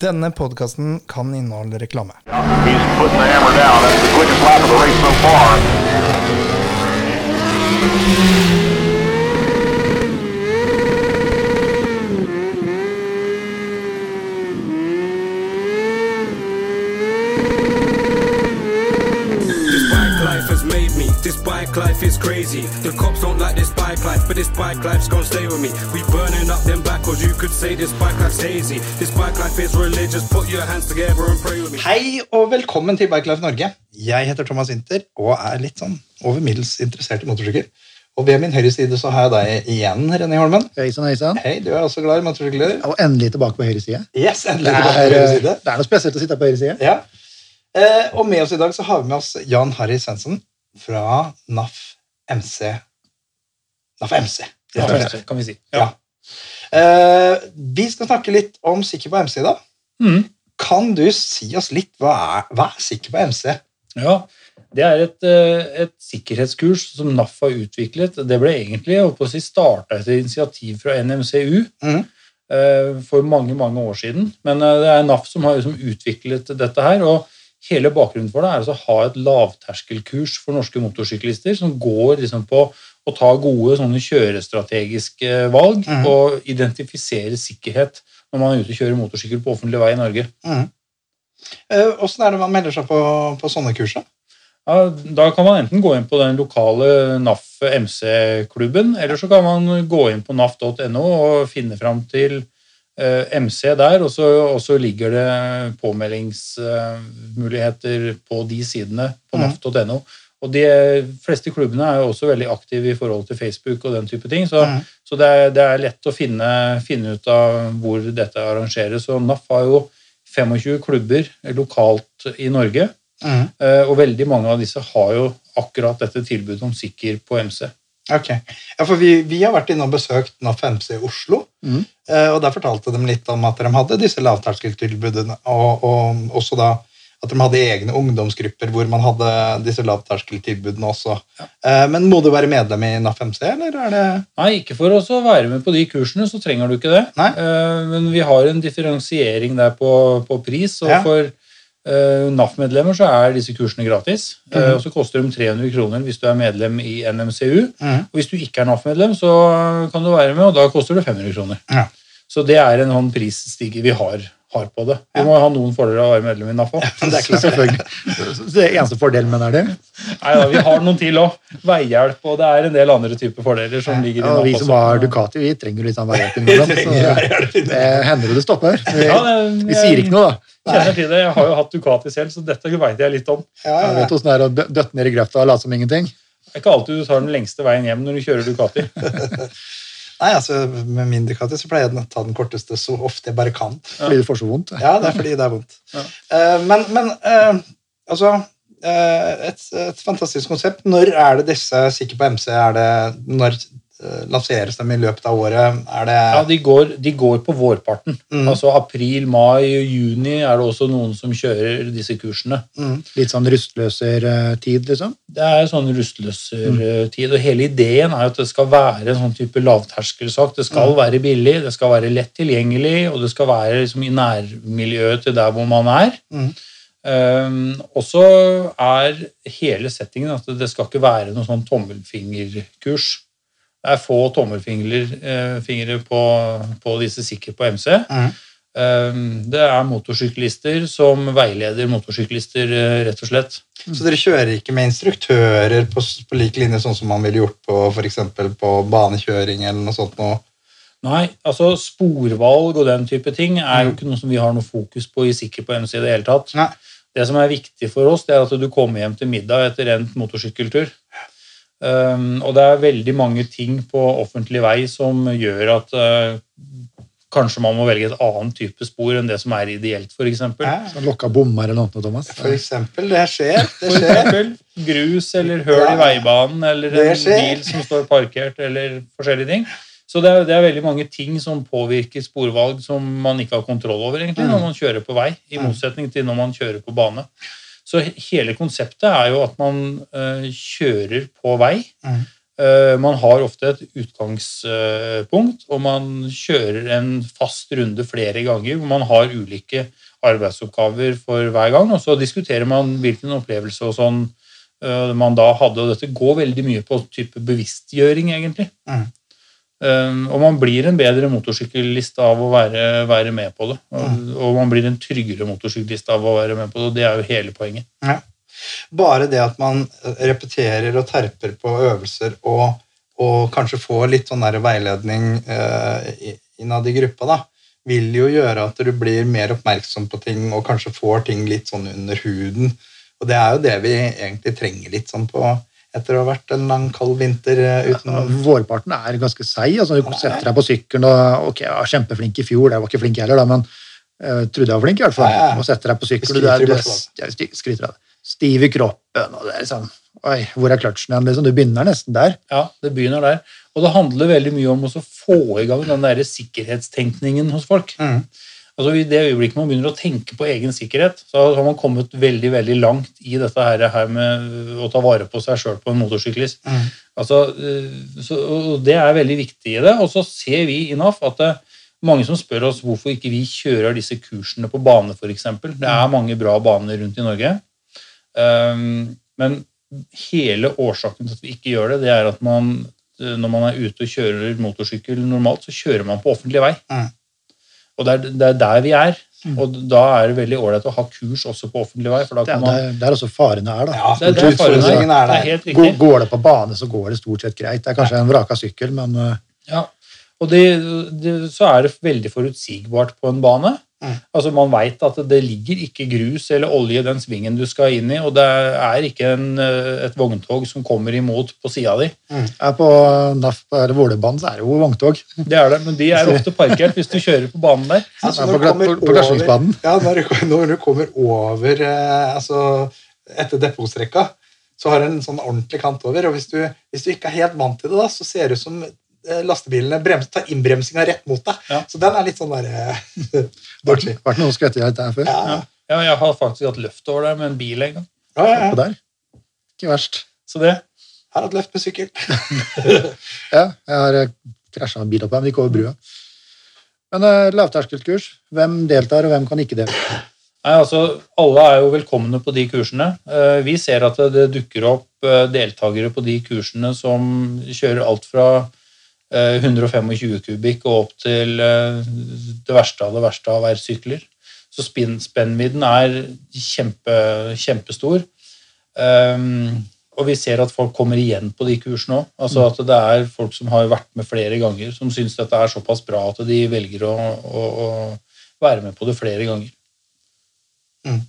Denne podkasten kan inneholde reklame. He's putting the hammer down. That's the quickest lap of the race so far. This bike life has made me. This bike life is crazy. The cops don't like this bike life, but this bike life's gonna stay with me. We burning up them backwards. You could say this bike life's hazy. This bike life is religious. Put your hands together and pray with me. Hei og velkommen til Bike Life Norge. Jeg heter Thomas Winther og er litt sånn over middels interessert i motorsykkel. Og ved min høyre side så har jeg deg igjen, René Holmen. Hei sann, hei du er også glad i motorsykler? Og endelig tilbake på høyre side. Yes, endelig endelig tilbake på er, høyre eh, side. det er noe spesielt å sitte på høyre side. Ja. Eh, og med oss i dag så har vi med oss Jan Harry Svendsen fra NAF MC. NAF MC. og slett. kan vi si. Ja. Eh, vi skal snakke litt om Sikker på MC, da. Mm. Kan du si oss litt hva er, hva er Sikker på MC? Ja, Det er et, eh, et sikkerhetskurs som NAF har utviklet. Det ble egentlig si, starta etter initiativ fra NMCU Mhm. eh, for mange mange år siden. Men det er NAF som har liksom utviklet dette her. og Hele bakgrunnen for det er altså å ha et lavterskelkurs for norske motorsyklister som går liksom på å ta gode sånne kjørestrategiske valg mm. og identifisere sikkerhet når man er ute og kjører motorsykkel på offentlig vei i Norge. Eh, Åssen er det man melder seg på, på sånne kurs? Ja, da kan man enten gå inn på den lokale NAF MC-klubben, eller så kan man gå inn på naf.no og finne fram til eh, MC der, og så, ligger det påmeldingsmuligheter på de sidene på naft.no. naf.no. Og de fleste klubbene er jo også veldig aktive i forhold til Facebook og den type ting, så, mm. så det, er, det er lett å finne, finne ut av hvor dette arrangeres. Og NAF har jo 25 klubber lokalt i Norge. Mhm. Eh, Og veldig mange av disse har jo akkurat dette tilbudet om sikker på MC. Ok. Ja, for vi, vi har vært inne og besøkt NAF MC i Oslo. Mhm. eh, Og der fortalte de litt om at de hadde disse lavterskeltilbudene, og, og også da at de hadde egne ungdomsgrupper hvor man hadde disse lavterskeltilbudene også. Ja. Men må du være medlem i NAF MC, eller er det Nei, ikke for å være med på de kursene, så trenger du ikke det. Nei. Eh, Men vi har en differensiering der på, på pris, og Ja. for eh, NAF-medlemmer så er disse kursene gratis. Mm. Og så koster de 300 kroner hvis du er medlem i NMCU. Mhm. Og hvis du ikke er NAF-medlem, så kan du være med, og da koster det 500 kroner. Ja. Så det er en sånn prisstige vi har, har på det. Ja. må ha noen fordeler av å være medlem i NAF Ja, Det er det eneste fordelen med det det. Nei da, vi har noen til òg. Veihjelp, og det er en del andre typer fordeler som ligger i Og vi som har Ducati, vi trenger litt sånn veihjelp innimellom. Så det hender det stopper. Vi, Ja, det- vi sier ikke noe, da. kjenner til det. Jeg har jo hatt Ducati selv, så dette veit jeg litt om. Ja, Jeg vet åssen det er å døtte ned i grøfta og late som ingenting. Det er ikke alltid du tar den lengste veien hjem når du kjører Ducati. Nei, altså, Med min katter så pleier jeg å ta den korteste så ofte jeg bare kan. Fordi det får så vondt. Ja, det er fordi det er vondt. Ja. Uh, men men uh, altså uh, et, et fantastisk konsept. Når er det disse Sikker på MC? Er det, når lanseres de i løpet av året? Er det Ja, de går, de går på vårparten. Mm. Altså April, mai juni er det også noen som kjører disse kursene. mm, Litt sånn rustløser-tid, liksom. Det er sånn rustløser-tid, og hele ideen er at det skal være en sånn type lavterskelsak. Det skal være billig, det skal være lett tilgjengelig, og det skal være liksom i nærmiljøet til der hvor man er. Mm. Um, og så er hele settingen at det skal ikke være noe sånn tommelfingerkurs. Det er få tommelfingre eh, på, på disse sikker på MC. mm. Um, det er motorsyklister som veileder motorsyklister, eh, rett og slett. Så dere kjører ikke med instruktører på, på lik linje sånn som man ville gjort på for eksempel på banekjøring eller noe sånt? Noe. Nei, altså sporvalg og den type ting er jo ikke noe som vi har noe fokus på i Sikker på MC i det hele tatt. Nei. Det som er viktig for oss, det er at du kommer hjem til middag etter endt motorsykkeltur. Um, og det er veldig mange ting på offentlig vei som gjør at uh, kanskje man må velge et annet type spor enn det som er ideelt, f.eks. Ja, Sånn Lokka bommer eller noe, Thomas. for eksempel. Det skjer. Det For eksempel grus eller høl Ja. i veibanen eller en bil som står parkert eller forskjellige ting. Så det er, det er veldig mange ting som påvirker sporvalg som man ikke har kontroll over egentlig Mm. når man kjører på vei, i motsetning til når man kjører på bane. Så hele konseptet er jo at man eh, kjører på vei. Mm. Eh, Man har ofte et utgangspunkt, og man kjører en fast runde flere ganger. hvor Man har ulike arbeidsoppgaver for hver gang, og så diskuterer man hvilken opplevelse og sånn eh, man da hadde. Og dette går veldig mye på type bevisstgjøring, egentlig. Mhm. Um, og man blir en bedre motorsyklist av å være, være med på det. Og, og man blir en tryggere motorsyklist av å være med på det, og det er jo hele poenget. Ja. Bare det at man repeterer og terper på øvelser og, og kanskje får litt sånn der veiledning eh, i- innad i gruppa, da, vil jo gjøre at du blir mer oppmerksom på ting og kanskje får ting litt sånn under huden. Og det er jo det vi egentlig trenger litt sånn på etter å ha vært en lang, kald vinter eh, uten Ja, Vårparten er ganske seig. Altså, du setter deg på sykkelen og ok, jeg var kjempeflink i fjor, jeg var ikke flink heller, da, men jeg trodde jeg var flink i hvert fall. Ja, ja. Og setter deg på sykkelen, du er, du er skryter av det. stiv i kroppen, og det er liksom Oi, hvor er kløtsjen igjen? Liksom, du begynner nesten der. Ja, det begynner der. Og det handler veldig mye om å få i gang den der sikkerhetstenkningen hos folk. Mm. Altså I det øyeblikket man begynner å tenke på egen sikkerhet, så har man kommet veldig veldig langt i dette her, her med å ta vare på seg sjøl på en motorsyklist. Mm. Altså, eh, så, Det er veldig viktig i det. Og så ser vi i NAF at det er mange som spør oss hvorfor ikke vi kjører disse kursene på bane, f.eks. Det er mange bra baner rundt i Norge. Um, men hele årsaken til at vi ikke gjør det, det er at man, eh, når man er ute og kjører motorsykkel normalt, så kjører man på offentlig vei. Mm. Og det er, det er der vi er. Og da er det veldig ålreit å ha kurs også på offentlig vei. for da Det er kan man... der, der også farene er, da. Ja, Det er det er farene er. er Det er helt riktig. går det på bane, så går det stort sett greit. Det er kanskje en vraka sykkel, men uh, Ja. Og det, det, så er det veldig forutsigbart på en bane. Mm. Altså Man veit at det ligger ikke grus eller olje i den svingen du skal inn i, og det er ikke en, eh, et vogntog som kommer imot på sida di. er på NAF eller Vålerbanen så er det jo vogntog. Det er det, men de er ofte parkert hvis du kjører på banen der. Altså, når på du på- på over- Ja, når du, når du kommer over eh, altså, etter depotstrekka, så har du en sånn ordentlig kant over. og hvis du, hvis du ikke er helt vant til det, da, så ser det ut som lastebilene brems, tar innbremsinga rett mot deg. Ja. Så den er litt sånn der eh, Vært, dodgy. vært noen skvetter jeg der før. Ja, Ja. jeg har faktisk hatt løft over der med en bil en gang. ja, ja, ja. der. Ikke verst. Så det Har hatt løft med sykkel. Ja, jeg har eh, krasja en bil opp her, men ikke over brua. Men uh, lavterskelkurs, hvem deltar, og hvem kan ikke delta? Nei, altså, Alle er jo velkomne på de kursene. Eh, Vi ser at det- dukker opp eh, deltakere på de kursene som kjører alt fra eh, 125 kubikk og opp til eh, det verste av det verste av R-sykler. Så spinn- spennvidden er kjempe, kjempestor. Um, og vi ser at folk kommer igjen på de kursene òg. Altså at det er folk som har vært med flere ganger, som syns dette er såpass bra at de velger å, å, å være med på det flere ganger. Mm.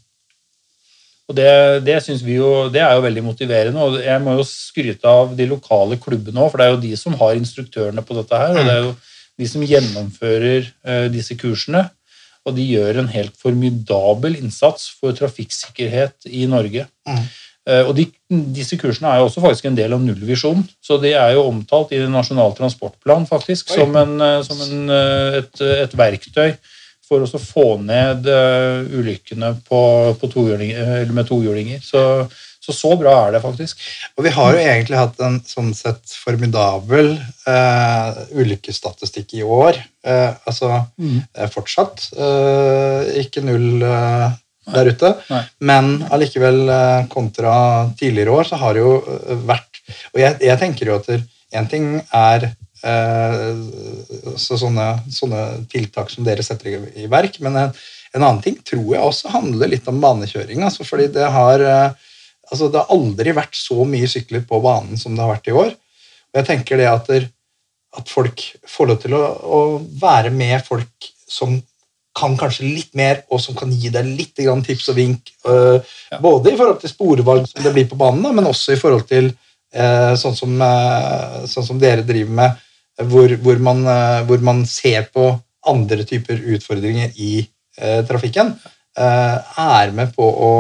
Og det, det synes vi jo, det er jo veldig motiverende. og Jeg må jo skryte av de lokale klubbene òg, for det er jo de som har instruktørene på dette her. Og det er jo de som gjennomfører eh, disse kursene. Og de gjør en helt formidabel innsats for trafikksikkerhet i Norge. Mm. Eh, Og de, disse kursene er jo også faktisk en del av nullvisjonen. Så de er jo omtalt i Nasjonal transportplan faktisk, Oi. som, en, eh, som en, et, et verktøy for å få ned eh, ulykkene på, på tohjulinger, eller med tohjulinger. Så, så så bra er det faktisk. Og vi har jo egentlig hatt en sånn sett formidabel eh, ulykkesstatistikk i år. Eh, altså mm. fortsatt eh, ikke null eh, der ute. Nei. Men allikevel, eh, kontra tidligere år, så har det jo vært Og jeg, jeg tenker jo at én ting er så sånne, sånne tiltak som dere setter i, verk, men en, en annen ting tror jeg også handler litt om banekjøring. Altså, fordi det har eh, altså, Det har aldri vært så mye sykler på banen som det har vært i år. Og jeg tenker det at, der, at folk får lov til å, å være med folk som kan kanskje litt mer, og som kan gi deg litt grann tips og vink. Ja. Både i forhold til sporvalg som det blir på banen, men også i forhold til eh, sånn, som, eh, sånn som dere driver med, hvor, hvor, man, eh, hvor man ser på andre typer utfordringer i eh, trafikken. eh, er med på å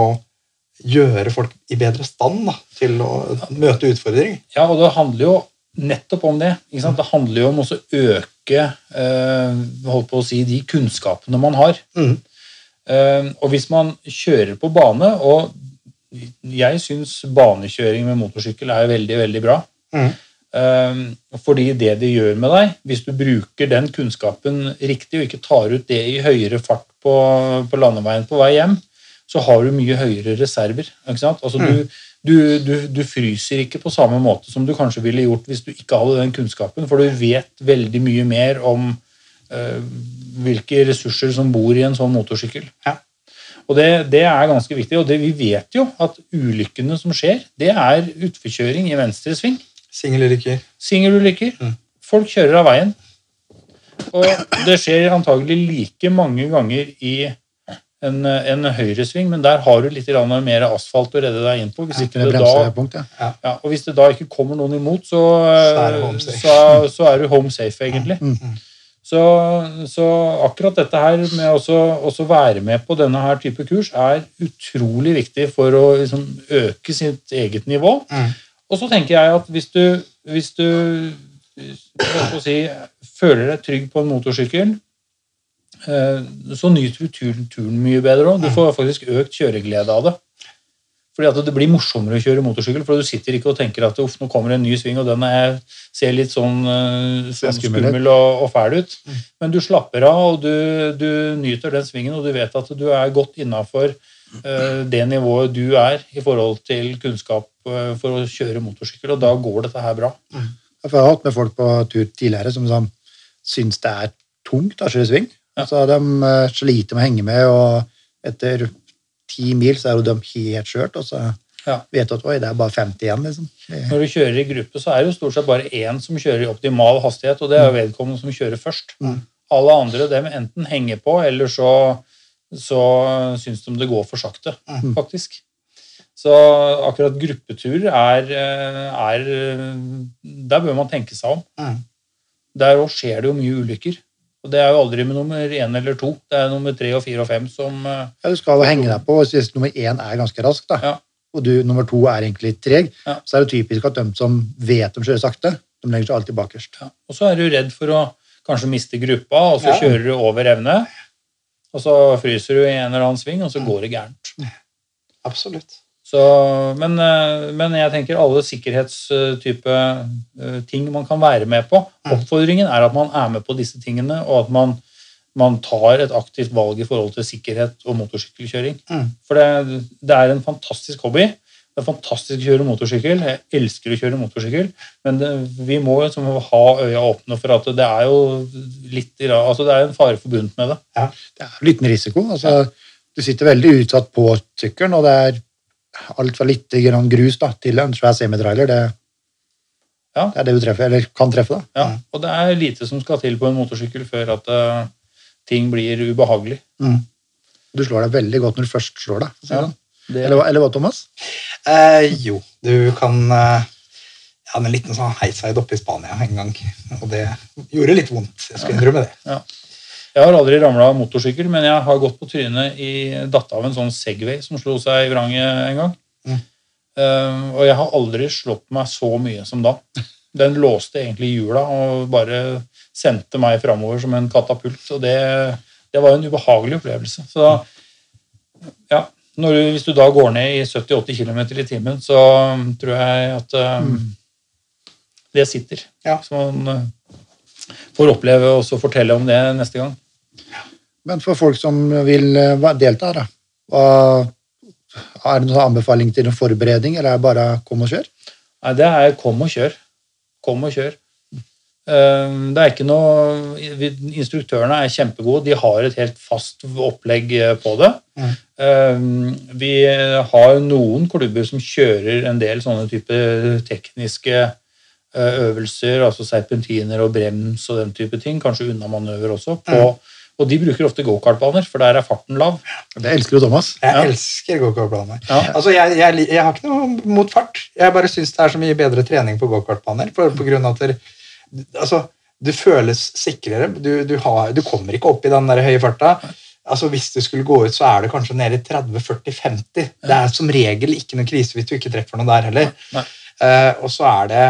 gjøre folk i bedre stand da, til å møte utfordringer. Ja, og det handler jo nettopp om det. Ikke sant? Det handler jo om å øke eh, holdt på å si, de kunnskapene man har. Mm. Eh, og hvis man kjører på bane, og jeg syns banekjøring med motorsykkel er veldig, veldig bra, Mm. Eh, fordi det det gjør med deg, hvis du bruker den kunnskapen riktig og ikke tar ut det i høyere fart på, på landeveien på vei hjem, så har du mye høyere reserver. Altså, du, du, du, du fryser ikke på samme måte som du kanskje ville gjort hvis du ikke hadde den kunnskapen, for du vet veldig mye mer om eh, hvilke ressurser som bor i en sånn motorsykkel. Ja. Og det, det er ganske viktig. Og det, vi vet jo at ulykkene som skjer, det er utforkjøring i venstre sving. Singelulykker. Singelulykker. Mm. Folk kjører av veien. Og det skjer antagelig like mange ganger i en, en høyresving, men der har du litt mer asfalt å redde deg inn på. Hvis ikke Det det da, punkt, Ja. ja, og hvis det da ikke kommer noen imot, så, Så er så, så er du home safe, egentlig. Så, så akkurat dette her med også, også være med på denne her type kurs er utrolig viktig for å liksom øke sitt eget nivå. Mm. Og så tenker jeg at hvis du, hvis du si, føler deg trygg på en motorsykkel, eh, så nyter du turen, turen mye bedre òg. Du får faktisk økt kjøreglede av det. Fordi at det blir morsommere å kjøre motorsykkel, for du sitter ikke og tenker at uff, nå kommer en ny sving, og den er, ser litt sånn, eh, sånn skummel skummel og, og fæl ut. Men du slapper av, og du, du nyter den svingen, og du vet at du er godt innafor det nivået du er i forhold til kunnskap eh, for å kjøre motorsykkel, og da går dette her bra. Jeg har hatt med folk på tur tidligere som sånn, syns det er tungt å kjøre sving. Ja. Så de eh, sliter med å henge med, og etter ti mil så er jo de helt skjørt, og så Ja. vet du at oi, det er bare 50 igjen. liksom. Når du kjører i gruppe, så er det jo stort sett bare én som kjører i optimal hastighet, og det er jo vedkommende som kjører først. Mm. Alle andre dem enten henger på, eller så, så syns de det går for sakte, Mm. faktisk. Så akkurat gruppetur er, er Der bør man tenke seg om. Mm. Der òg skjer det jo mye ulykker. Og det er jo aldri med nummer én eller to. Det er nummer tre og fire og fem som ja, du skal jo henge deg på, hvis nummer én er ganske rask, da, Ja. og du nummer to er egentlig litt treg, Ja. så er det typisk at de som vet de kjører sakte, de legger seg alltid bakerst. Ja. Og så er du redd for å kanskje miste gruppa, og så kjører du over evne. Og så fryser du i en eller annen sving, og så går det gærent. Absolutt. Så, men, eh, men jeg tenker alle sikkerhetstype eh, ting man kan være med på. Oppfordringen er at man er med på disse tingene, og at man, man tar et aktivt valg i forhold til sikkerhet og motorsykkelkjøring. Mm. For det, det er en fantastisk hobby. Det er fantastisk å kjøre motorsykkel. Jeg elsker å kjøre motorsykkel. Men det, vi må liksom ha øya åpne for at det er jo litt altså Det er en fare forbundet med det. Det er en liten risiko. altså Du sitter veldig utsatt på sykkelen, og det er alt fra litt grann grus da, til en svær semitrailer. Det, Ja. det er det du treffer, eller kan treffe. da. Ja, og det er lite som skal til på en motorsykkel før at uh, ting blir ubehagelig. Du slår deg veldig godt når du først slår deg. Ja, sånn. Eller, eller hva, Thomas? Eh, jo, du kan eh, Jeg hadde en liten sånn heiseid oppe i Spania en gang, og det gjorde litt vondt. Jeg skal innrømme det. Jeg har aldri ramla av motorsykkel, men jeg har gått på trynet i datt av en sånn Segway som slo seg i vranget en gang. Mm. Eh, og jeg har aldri slått meg så mye som da. Den låste egentlig hjula og bare sendte meg framover som en katapult. Og det, det var en ubehagelig opplevelse. Så ja, når du, hvis du da går ned i 70-80 km i timen, så tror jeg at mm. det sitter. Ja. Så man eh, får oppleve og fortelle om det neste gang. Men for folk som vil eh, delta, da, er det noen anbefaling til noen forberedning, eller er det bare kom og kjør? Nei, det er kom og kjør. Kom og kjør. Eh, Det er ikke noe Instruktørene er kjempegode. De har et helt fast opplegg eh, på det. Mm. Eh, Vi har noen klubber som kjører en del sånne type tekniske eh, øvelser, altså serpentiner og brems og den type ting. Kanskje unnamanøver også. På, Og de bruker ofte gokartbaner, for der er farten lav. Det elsker jo Thomas. Jeg Ja. elsker gokartbaner. Ja. Altså, jeg, jeg, jeg har ikke noe mot fart. Jeg bare syns det er så mye bedre trening på gokartbaner. På grunn av at altså, du føles sikrere. Du, du, har, du kommer ikke opp i den der høye farta. Altså, hvis du skulle gå ut, så er det kanskje nede i 30-40-50. Det er som regel ikke noen krise hvis du ikke treffer noe der heller. Eh, og så er det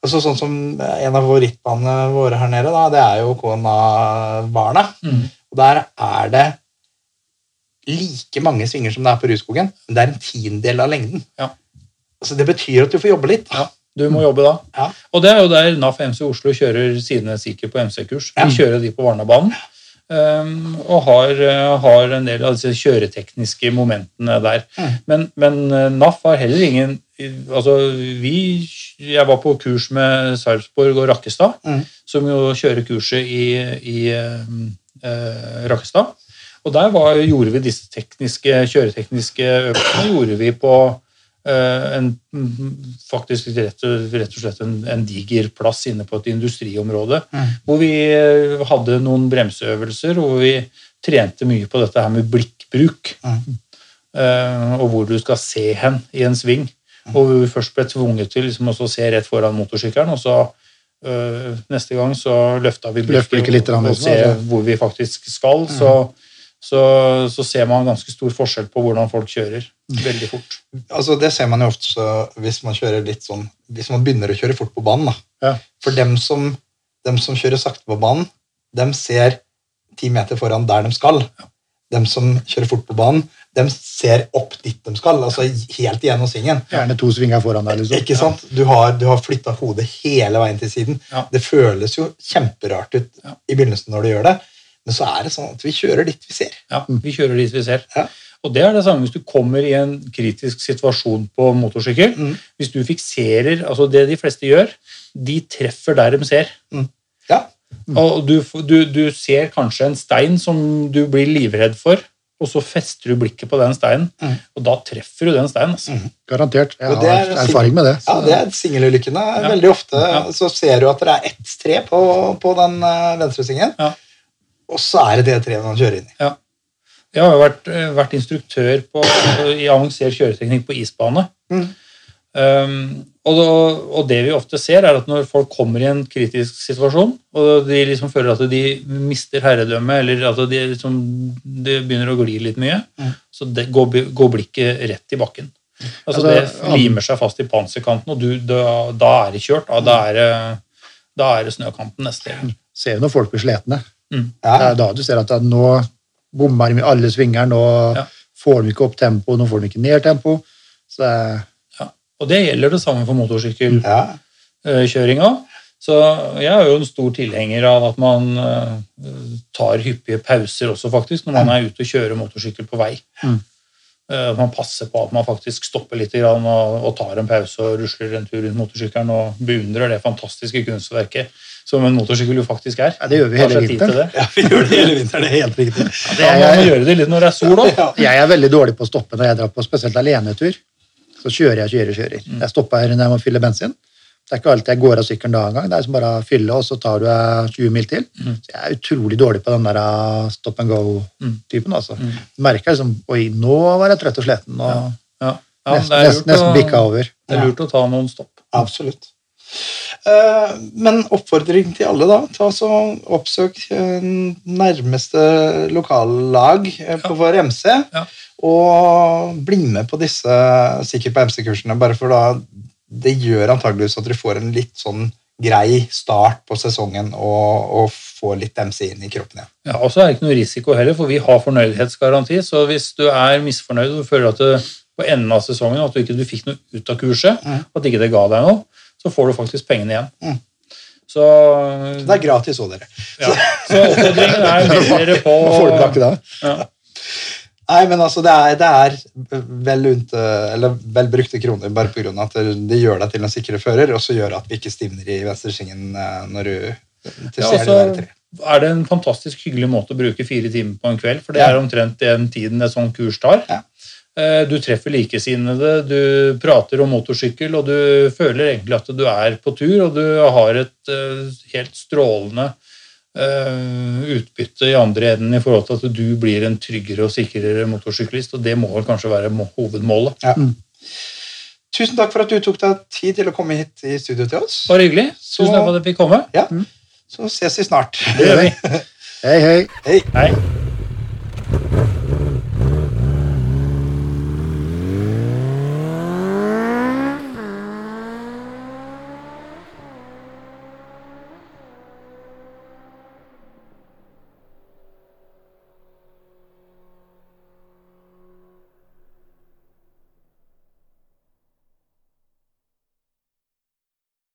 altså Sånn som en av favorittbanene våre her nede, da, det er jo Kona-barna. Mm. Og der er det like mange svinger som det er på Rudskogen, men det er en tiendedel av lengden. Ja. Altså, det betyr at du får jobbe litt. Ja. Du må jobbe da. Ja. Og det er jo der NAF MC Oslo kjører sine Sikker på MC-kurs. Vi kjører de på Varnabanen. Um, og har, eh, har en del av disse kjøretekniske momentene der. Mm. Men, men eh, NAF har heller ingen altså vi, Jeg var på kurs med Sarpsborg og Rakkestad, Mm. som jo kjører kurset i, i uh, Rakkestad. Og der var, gjorde vi disse tekniske, kjøretekniske øvelsene gjorde vi på en, faktisk rett og, rett og slett en, en diger plass inne på et industriområde. Mm. Hvor vi eh, hadde noen bremseøvelser, og hvor vi trente mye på dette her med blikkbruk. Mm. Uh, og hvor du skal se hen i en sving. Mm. Og hvor vi først ble tvunget til liksom, å se rett foran motorsykkelen, og så uh, neste gang så løfta vi Løft blikket litt, og, og liksom, se altså. hvor vi faktisk skal. Så, så, så ser man ganske stor forskjell på hvordan folk kjører veldig fort. Altså, det ser man jo ofte så, hvis man kjører litt sånn Hvis man begynner å kjøre fort på banen. Ja. For dem som, dem som kjører sakte på banen, dem ser ti meter foran der de skal. Dem som kjører fort på banen, dem ser opp dit de skal. altså Helt igjennom svingen. Gjerne to svinger foran der, liksom. Ikke sant? Du har, du har flytta hodet hele veien til siden. Ja. Det føles jo kjemperart ut Ja. i begynnelsen når du gjør det, men så er det sånn at vi kjører dit vi ser. Ja, vi kjører dit vi ser. Ja. Og det er det samme hvis du kommer i en kritisk situasjon på motorsykkel. Mm. Hvis du fikserer altså Det de fleste gjør, de treffer der de ser. Ja, Og du, du, du ser kanskje en stein som du blir livredd for, og så fester du blikket på den steinen, Mm. og da treffer du den steinen. Altså. Garantert. Jeg har er erfaring med det. ja det er singelulykkene. Veldig ofte Ja. så ser du at det er ett tre på, på den venstre singen, Ja. og så er det det treet man kjører inn i. Ja. Jeg har jo vært, eh, vært instruktør på, i avansert kjøreteknikk på isbane. Mm. Um, og, da, og det vi ofte ser, er at når folk kommer i en kritisk situasjon, og de liksom føler at de mister herredømmet, eller at de liksom, de begynner å gli litt mye, Mm. så det går, går blikket rett i bakken. Altså, Altså, det limer seg fast i panserkanten, og du, da, da er det kjørt. Da, da, er det, da er det snøkanten neste gang. Ser jo når folk blir slitne. Det Ja. er da du ser at det- nå bommer med alle svinger, nå Ja. får de ikke opp tempo, nå får de ikke ned tempo. Så Ja. Og det gjelder det samme for motorsykkelkjøringa. Ja. eh. Så jeg er jo en stor tilhenger av at man eh, tar hyppige pauser også, faktisk, når man er ute og kjører motorsykkel på vei. Mm. Eh, At man passer på at man faktisk stopper litt og tar en pause og rusler en tur rundt motorsykkelen og beundrer det fantastiske kunstverket som en motorsykkel jo faktisk er. Ja, det gjør vi hele vinteren. ja, vi gjør det hele vinteren. Det er helt riktig. det Da er må man gjøre det litt når det er sol òg. Ja. jeg er veldig dårlig på å stoppe når jeg drar på spesielt alenetur. Så kjører jeg, kjører, kjører. Mm. Jeg stopper når jeg må fylle bensin. Det er ikke alltid jeg går av sykkelen da engang. Det er som bare å fylle, og så tar du eh, 20 mil til. Mm. Så jeg er utrolig dårlig på den der eh, stop and go-typen. altså. Mm. Merker liksom Oi, nå var jeg trøtt og sliten. og Ja. Ja, nesten, nesten, nesten bikka over. Det er lurt å ta noen stopp. Absolutt. Eh, Men oppfordring til alle, da. Ta så Oppsøk eh, nærmeste lokallag eh, på vår MC. Ja. Og bli med på disse Sikkert på MC-kursene, bare for da det gjør antageligvis at dere får en litt sånn grei start på sesongen og, og får litt MC inn i kroppen igjen. Ja, og så er det ikke noe risiko heller, for vi har fornøydhetsgaranti. Så hvis du er misfornøyd og føler at du på enden av sesongen at du ikke du fikk noe ut av kurset, Mm. at ikke det ga deg noe, så får du faktisk pengene igjen. Mm. Så, Det er gratis òg, dere. ja. så oppfordringen er meld dere på. Får du da? Ja. Nei, men altså, det er, det er vel, unte, eller vel brukte kroner bare pga. at det, gjør deg til en sikre fører, og så gjør at vi ikke stivner i venstresvingen eh, når du til Ja, altså, er det en fantastisk hyggelig måte å bruke fire timer på en kveld, for det Ja. er omtrent den tiden et sånt kurs tar. Ja. Eh, Du treffer likesinnede, du prater om motorsykkel, og du føler egentlig at du er på tur, og du har et eh, helt strålende eh, utbytte i andre enden i forhold til at du blir en tryggere og sikrere motorsyklist, og det må vel kanskje være hovedmålet. Ja. Tusen takk for at du tok deg tid til å komme hit i studio til oss. Bare hyggelig. Så- Tusen takk for at jeg fikk komme. Ja, Så ses vi snart. Det gjør vi. Hei, hei. Hei. Hei.